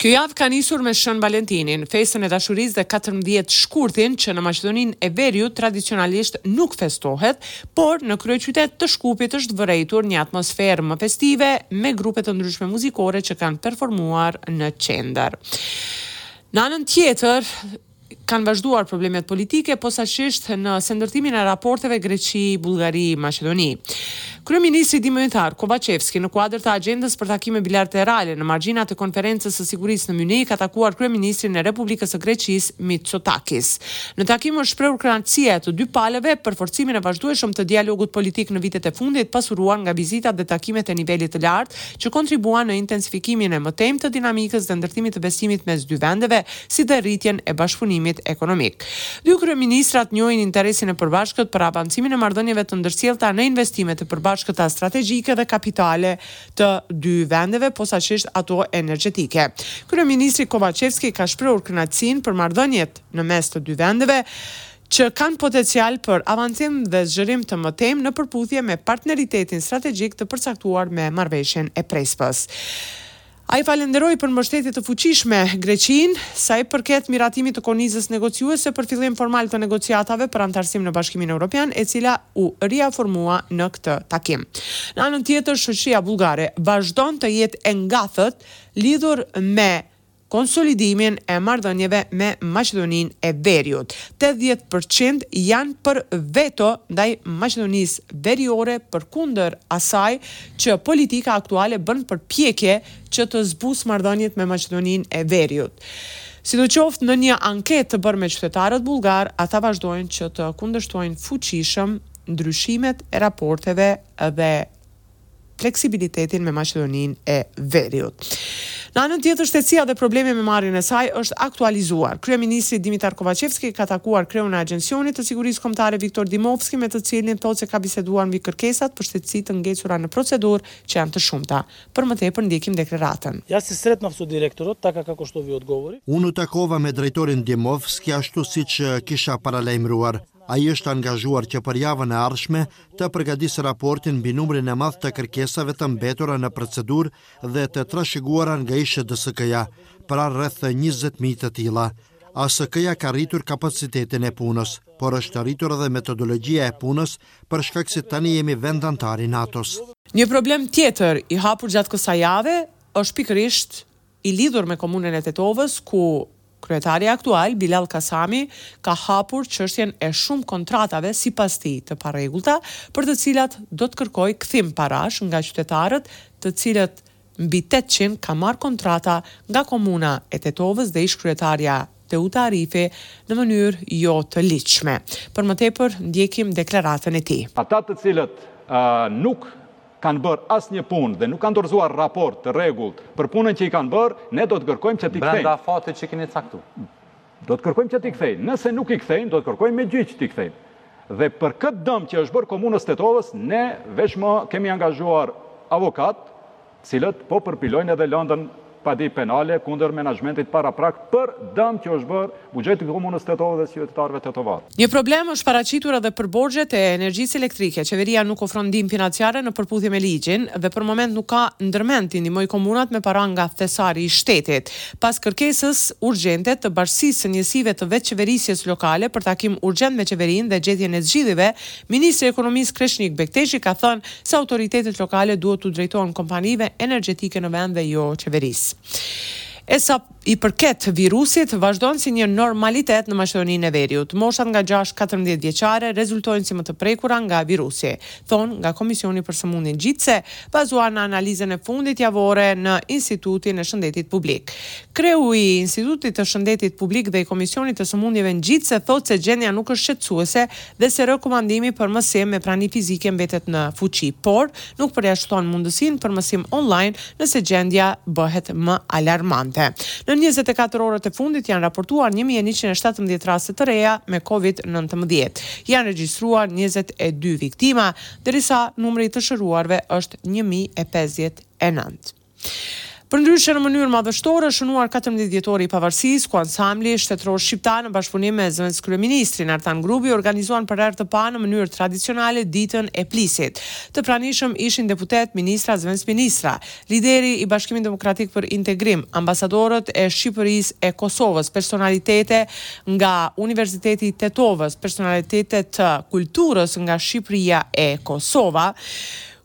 Kjo javë ka nisur me Shën Valentinin, festën e dashurisë dhe katërmbëdhjetë shkurtin që në Maqedoninë e Veriut tradicionalisht nuk festohet, por në kryeqytet të Shkupit është vërejtur një atmosferë më festive me grupe të ndryshme muzikore që kanë performuar në qendër. Në anën tjetër, Kanë vazhduar problemet politike, posaçërisht në sendërtimin e raporteve Greqi, Bullgari, Maqedoni. Kryeministri Dimitar Kovaçevski, në kuadër të agjendës për takime bilaterale në margjinat e Konferencës së Sigurisë në Mynih ka takuar kryeministrin e Republikës së Greqisë, Mitsotakis. Në takim është shprehur kënaqësia e të dy palëve për forcimin e vazhdueshëm të dialogut politik në vitet e fundit, pasuar nga vizitat dhe takimet e nivelit të lartë që kontribuan në intensifikimin e mëtejmë të dinamikës dhe ndërtimit të besimit mes dy vendeve si dhe rritjen e bashkëpunimit ekonomik. Dy kryeministrat njohin interesin e përbashkët për avancimin e marrëdhënieve të ndërsjellta në investimet e përbashkëta strategjike dhe kapitale të dy vendeve, posaçërisht ato energjetike. Kryeministri Kovaçevski ka shprehur kënaqësinë për marrëdhëniet në mes të dy vendeve, që kanë potencial për avancim dhe zgjerim të mëtejmë në përputhje me partneritetin strategjik të përcaktuar me Marrëveshjen e Prespës. Ai falënderoi për mbështetje të fuqishme Greqinë, sa i përket miratimit të kornizës negociuese për fillim formal të negociatave për anëtarësim në Bashkimin Evropian, e cila u riafirmua në këtë takim. Në anën tjetër, shoqëria bullgare vazhdon të jetë e ngathët lidhur me konsolidimin e marrëdhënieve me Maqedoninë e Veriut. Tetëdhjetë për qind janë për veto ndaj Maqedonisë Veriore përkundër asaj që politika aktuale bën përpjekje që të zbusë marrëdhëniet me Maqedoninë e Veriut. Sidoqoftë, në një anketë të bërë me qytetarët bullgarë, ata vazhdojnë që të kundërshtojnë fuqishëm ndryshimet e raporteve dhe fleksibilitetin me Maqedoninë e Veriut. Në anën tjetër, shtetësia dhe problemi me marrjen e saj është aktualizuar. Kryeministri Dimitar Kovaçevski ka takuar kreun e Agjencionit të Sigurisë Kombëtare Viktor Dimovski me të cilin thotë se ka biseduar mbi kërkesat për shtetësi të ngecura në procedurë që janë të shumta. Për më tepër ndjekim deklaratën. Jas se sretnav so direktorot taka kako što vi odgovoriv. Unë u takova me drejtorin Dimovski ashtu siç kisha paralajmëruar. Ai është angazhuar që për javën e ardhshme të përgatisë raportin mbi numrin e madh të kërkesave të mbetura në procedurë dhe të trashëguara nga ish-DSK-ja, pra rreth njëzet mijë të tilla. ASK-ja ka rritur kapacitetin e punës, por është rritur edhe metodologjia e punës për shkak se tani jemi vend anëtar i NATO-s. Një problem tjetër i hapur gjatë kësaj jave është pikërisht i lidhur me Komunën e Tetovës, ku Kryetari aktual, Bilall Kasami, ka hapur çështjen e shumë kontratave sipas tij të parregullta, për të cilat do të kërkojë kthim parash nga qytetarët të cilat mbi tetëqind ka marrë kontrata nga Komuna e Tetovës dhe ish-kryetarja Teuta Arifi në mënyrë jo të ligjshme. Për më tepër ndjekim deklaratën e tij. Ata të cilët nuk kanë bërë asnjë punë dhe nuk kanë dorëzuar raport të rregullt për punën që i kanë bërë, ne do të kërkojmë që t'i kthejnë. Brenda afatit që keni caktuar. Do të kërkojmë që t'i kthejnë. Nëse nuk i kthejnë, do të kërkojmë me gjyq që t'i kthejnë. Dhe për këtë dëm që është bërë komunës Tetovës, ne veçmë kemi angazhuar avokatë, të cilët po përpilojnë edhe lëndën padi penale kundër menaxhmentit paraprak për dëm që është bërë buxhetit të Komunës Tetovë dhe qytetarëve tetovarë. Një problem është paraqitur edhe për borxhet e energjisë elektrike, qeveria nuk ofron ndihmë financiare në përputhje me ligjin dhe për moment nuk ka ndërmend t'i ndihmojë komunat me para nga thesari i shtetit, pas kërkesës urgjente të Bashkësisë së Njësive të Vetëqeverisjes Lokale për takim urgjent me qeverinë dhe gjetjen e zgjidhjeve, ministri i Ekonomisë Kreshnik Bekteshi ka thënë se autoritetet lokale duhet t'u drejtohen kompanive energjetike në vend dhe jo qeverisë. E sa i përket virusit, vazhdon si një normalitet në Maqedoninë e Veriut. Moshat nga gjashtë katërmbëdhjetë vjeçare rezultojnë si më të prekura nga virusi, thonë nga Komisioni për Sëmundje Ngjitëse, bazuar në analizën e fundit javore në Institutin e Shëndetit Publik. Kreu i Institutit të Shëndetit Publik dhe i Komisionit të Sëmundjeve Ngjitëse thotë se gjendja nuk është shqetësuese dhe se rekomandimi për mësim me prani fizike mbetet në fuqi, por nuk përjashton mundësinë për mësim online nëse gjendja bëhet më alarmante. Në njëzet e katër orët e fundit janë raportuar një mijë e njëqind e shtatëmbëdhjetë raste të reja me Covid nëntëmbëdhjetë. Janë regjistruar njëzet e dy viktima, derisa numri i të shëruarve është një mijë e pesëdhjetë e nëntë. Përndryshe, në mënyrë madhështore është shënuar katërmbëdhjetë vjetori i Pavarësisë, ku Ansambli Shtetëror Shqiptar në bashkëpunim me zëvendëskryeministrin, Artan Grubi, organizuan për herë të parë në mënyrë tradicionale Ditën e Plisit. Të pranishëm ishin deputetë, ministra, zëvendësministra, lideri i Bashkimit Demokratik për Integrim, ambasadorët e Shqipërisë e Kosovës, personalitete nga Universiteti i Tetovës, personalitete të kulturës nga Shqipëria e Kosova.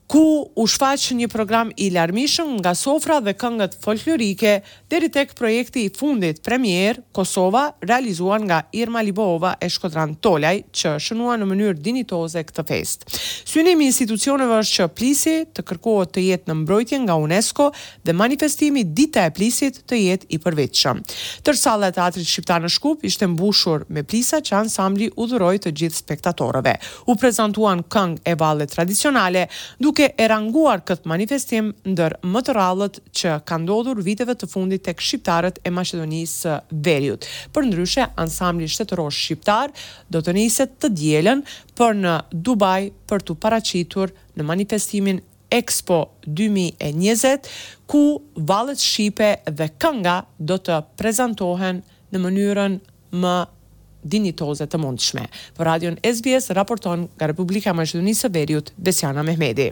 ku u shfaq një program i larmishëm nga sofra dhe këngët folklorike deri tek projekti i fundit premierë Kosova realizuar nga Irma Libohova e Shkodran Tolaj që shënuan në mënyrë dinjitoze këtë festë. Synimi i institucioneve është që Plisi të kërkohet të jetë në mbrojtje nga UNESCO dhe manifestimi Dita e Plisit të jetë i përvitshëm. Tërë salla e Teatrit Shqiptar në Shkup ishte mbushur me plisa që ansambli u dhuroi të gjithë spektatorëve. u prezantuan këngë e valle tradicionale, duke e ranguar këtë manifestim ndër më të rrallët që kanë ndodhur viteve të fundit tek shqiptarët e Maqedonisë së Veriut. Përndryshe, Ansambli Shtetëror Shqiptar do të niset të dielën për në Dubai për t'u paraqitur në manifestimin Expo dy mijë e njëzet, ku vallet shqipe dhe kënga do të prezantohen në mënyrën më dinjitoze të mundshme. Për radion SBS raporton nga Republika e Maqedonisë së Veriut, Besjana Mehmeti.